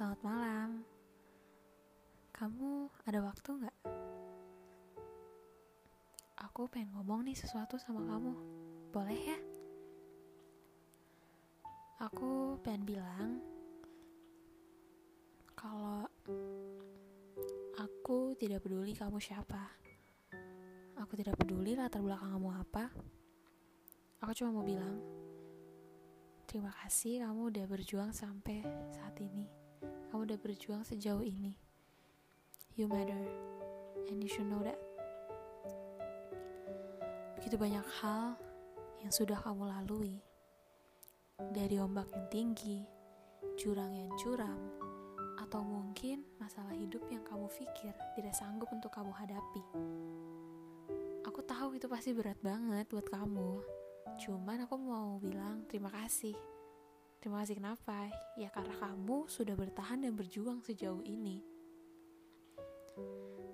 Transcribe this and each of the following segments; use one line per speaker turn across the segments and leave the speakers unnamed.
Selamat malam. Kamu ada waktu nggak? Aku pengen ngomong nih sesuatu sama kamu. Boleh ya? Aku pengen bilang kalau aku tidak peduli kamu siapa. Aku tidak peduli latar belakang kamu apa. Aku cuma mau bilang terima kasih kamu udah berjuang sampai saat ini. Udah berjuang sejauh ini. You matter, and you should know that. Begitu banyak hal yang sudah kamu lalui, dari ombak yang tinggi, jurang yang curam, atau mungkin masalah hidup yang kamu pikir tidak sanggup untuk kamu hadapi. Aku tahu itu pasti berat banget buat kamu, cuman aku mau bilang terima kasih. Terima kasih kenapa? Ya karena kamu sudah bertahan dan berjuang sejauh ini.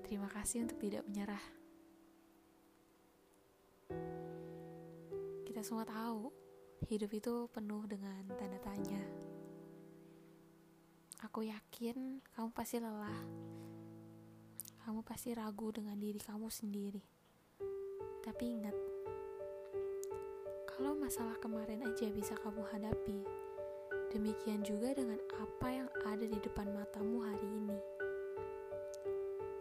Terima kasih untuk tidak menyerah. Kita semua tahu, hidup itu penuh dengan tanda tanya. Aku yakin kamu pasti lelah. Kamu pasti ragu dengan diri kamu sendiri. Tapi ingat, kalau masalah kemarin aja bisa kamu hadapi, demikian juga dengan apa yang ada di depan matamu hari ini.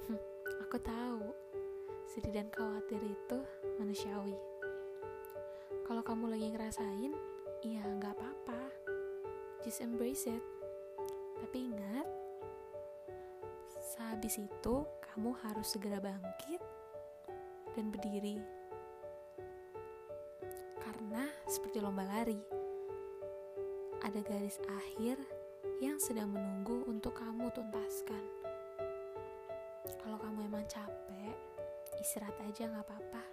Hm, aku tahu, sedih dan khawatir itu manusiawi. Kalau kamu lagi ngerasain, ya nggak apa-apa. Just embrace it. Tapi ingat, sehabis itu kamu harus segera bangkit dan berdiri. Karena seperti lomba lari, ada garis akhir yang sedang menunggu untuk kamu tuntaskan. Kalau kamu emang capek, istirahat aja nggak apa-apa.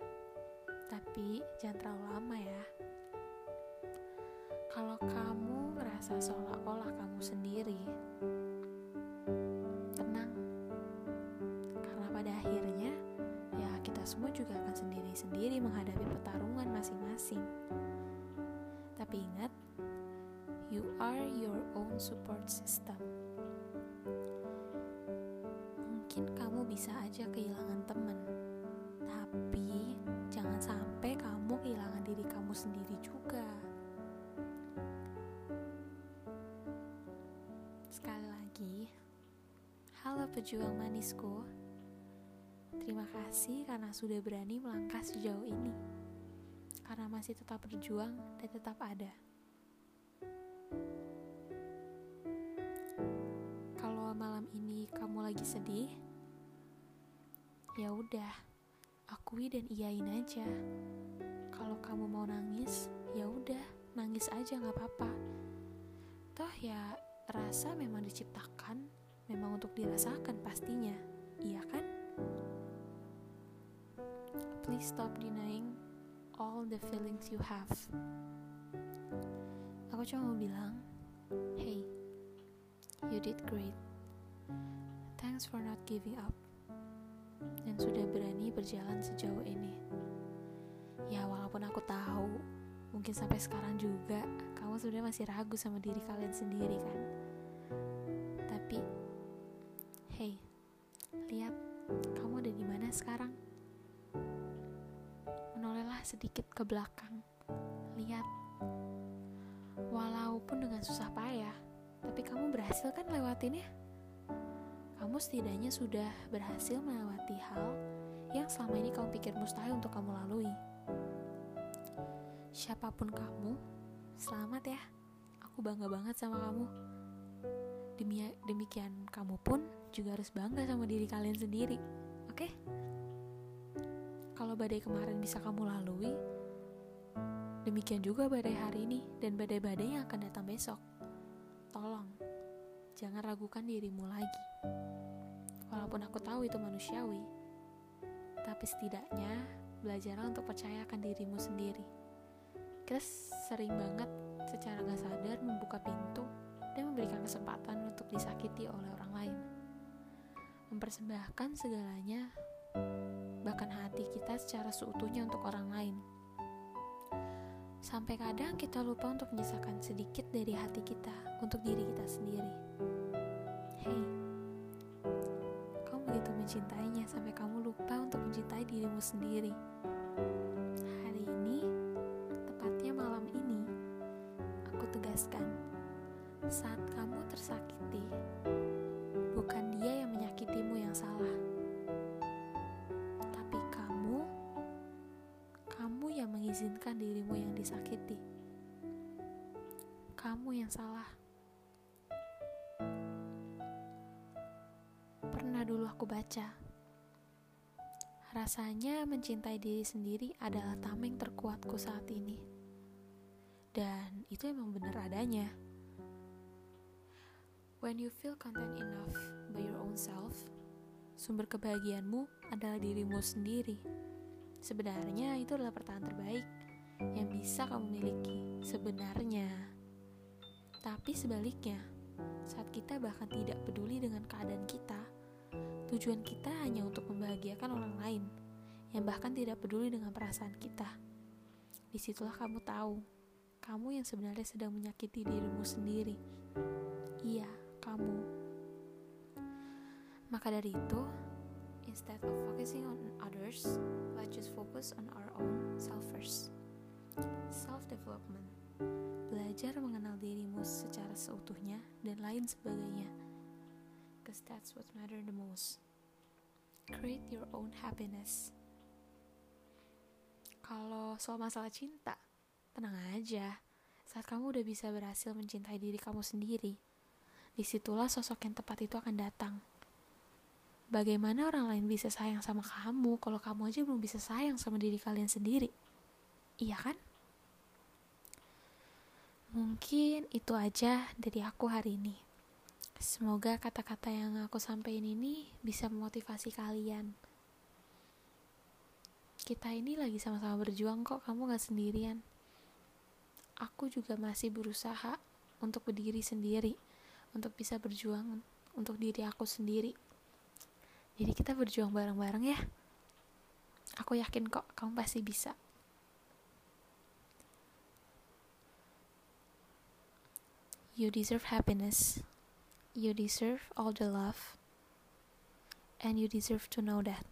Tapi jangan terlalu lama ya. Kalau kamu merasa seolah-olah kamu sendiri, tenang. Karena pada akhirnya, ya kita semua juga akan sendiri-sendiri menghadapi pertarungan are your own support system. Mungkin kamu bisa aja kehilangan teman, tapi jangan sampai kamu kehilangan diri kamu sendiri juga. Sekali lagi, halo pejuang manisku. Terima kasih karena sudah berani melangkah sejauh ini. Karena masih tetap berjuang dan tetap ada. Malam ini kamu lagi sedih, ya udah, akui dan iyain aja. Kalau kamu mau nangis, ya udah, nangis aja nggak apa-apa. Toh ya rasa memang diciptakan, memang untuk dirasakan pastinya, iya kan? Please stop denying all the feelings you have. Aku cuma mau bilang, hey, you did great. Thanks for not giving up. Dan sudah berani berjalan sejauh ini. Ya walaupun aku tahu, mungkin sampai sekarang juga kamu sudah masih ragu sama diri kalian sendiri kan. Tapi, hey, lihat kamu ada di mana sekarang? Menolehlah sedikit ke belakang. Lihat, walaupun dengan susah payah, tapi kamu berhasil kan lewatinnya? Kamu setidaknya sudah berhasil melewati hal yang selama ini kamu pikir mustahil untuk kamu lalui. Siapa pun kamu, selamat ya. Aku bangga banget sama kamu. Demi demikian kamu pun juga harus bangga sama diri kalian sendiri. Oke? Kalau badai kemarin bisa kamu lalui, demikian juga badai hari ini dan badai-badai yang akan datang besok. Tolong, jangan ragukan dirimu lagi. Walaupun aku tahu itu manusiawi, tapi setidaknya belajarlah untuk percayakan dirimu sendiri. Kita sering banget secara gak sadar membuka pintu dan memberikan kesempatan untuk disakiti oleh orang lain. Mempersembahkan segalanya, bahkan hati kita secara seutuhnya untuk orang lain. Sampai kadang kita lupa untuk menyisakan sedikit dari hati kita untuk diri kita sendiri. Mencintainya sampai kamu lupa untuk mencintai dirimu sendiri. Hari ini, tepatnya malam ini, aku tegaskan, saat kamu tersakiti, bukan dia yang menyakitimu yang salah. Tapi kamu, kamu yang mengizinkan dirimu yang disakiti. Kamu yang salah. Aku baca, rasanya mencintai diri sendiri adalah tameng terkuatku saat ini. Dan itu emang benar adanya. When you feel content enough by your own self, sumber kebahagiaanmu adalah dirimu sendiri. Sebenarnya itu adalah pertahanan terbaik yang bisa kamu miliki. Sebenarnya. Tapi sebaliknya, saat kita bahkan tidak peduli dengan keadaan kita, tujuan kita hanya untuk membahagiakan orang lain yang bahkan tidak peduli dengan perasaan kita. Di situlah kamu tahu, kamu yang sebenarnya sedang menyakiti dirimu sendiri. Iya, kamu. Maka dari itu, instead of focusing on others, let's just focus on our own self first. Self-development belajar mengenal dirimu secara seutuhnya dan lain sebagainya. Cause that's what matter the most. Create your own happiness. Kalau soal masalah cinta, tenang aja. Saat kamu udah bisa berhasil mencintai diri kamu sendiri, di situlah sosok yang tepat itu akan datang. Bagaimana orang lain bisa sayang sama kamu kalau kamu aja belum bisa sayang sama diri kalian sendiri? Iya kan? Mungkin itu aja dari aku hari ini. Semoga kata-kata yang aku sampaikan ini bisa memotivasi kalian. Kita ini lagi sama-sama berjuang kok, kamu gak sendirian. Aku juga masih berusaha untuk berdiri sendiri, untuk bisa berjuang untuk diri aku sendiri. Jadi kita berjuang bareng-bareng ya. Aku yakin kok kamu pasti bisa. You deserve happiness. You deserve all the love. And you deserve to know that.